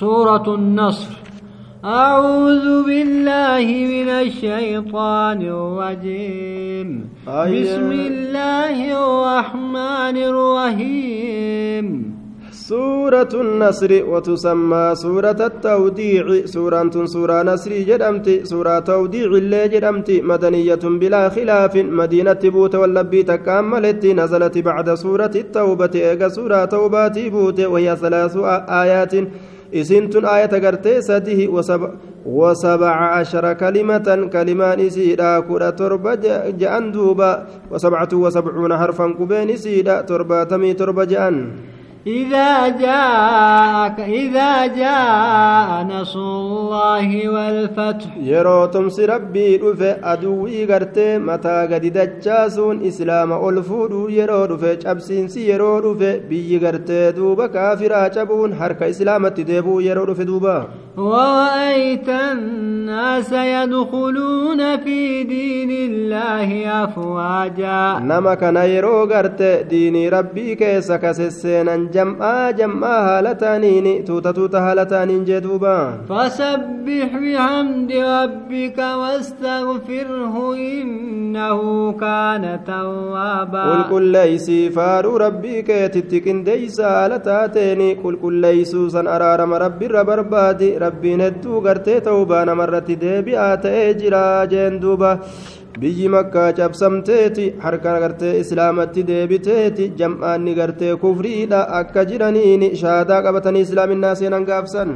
سورة النصر. أعوذ بالله من الشيطان الرجيم. بسم الله الرحمن الرحيم. سورة النصر وتسمى سورة التوديع. سورة سورة نصر جدمت سورة توديع اللي جدمت. مدنية بلا خلاف مدينة بوت واللبي تكاملت. نزلت بعد سورة التوبة إيجا سورة توبات بوت وهي ثلاث آيات. قرتي سده وسبع, وسبع عشر كلمة كلمان إسيدا كرة تربة جأن دوبا وسبعة وسبعون حرفا كبين إسيدا تربة تمي تربة جأن. إذا جاءك إذا جاء نصر الله والفتح. يروتم سربي رفع أدوي غرت متى قد دجاسون إسلام ألفود يرو رفع أبسين سيرو رفع بي غرت دوبا كافرا جبون حرك إسلام تدبو يرو رفع دوبا ورأيت الناس يدخلون في دين الله أفواجا. نما كان يرو غرت ديني ربي كيسا كسسين jam'aa jam'aa haala taaniin tuuta tuuta haala taaniin jee duuba فسبح بحمد ربك واستغفره إنه كان توابا qulqulleeysii faaruu rabbii keetitti qindeeysa haala taateeni qulqulleeysuu san araarama rabbiirra barbaadi rabbiin hedduu gartee ta'ubaa namarratti deebi'aa ta'ee jira jeen duuba biyyi makkaa cabsamteeti harka gartee islaamatti deebiteeti jam'aanni gartee kufriidha. Akka jiraniin shaadaa qabatanii islaaminaa seenan gaafsan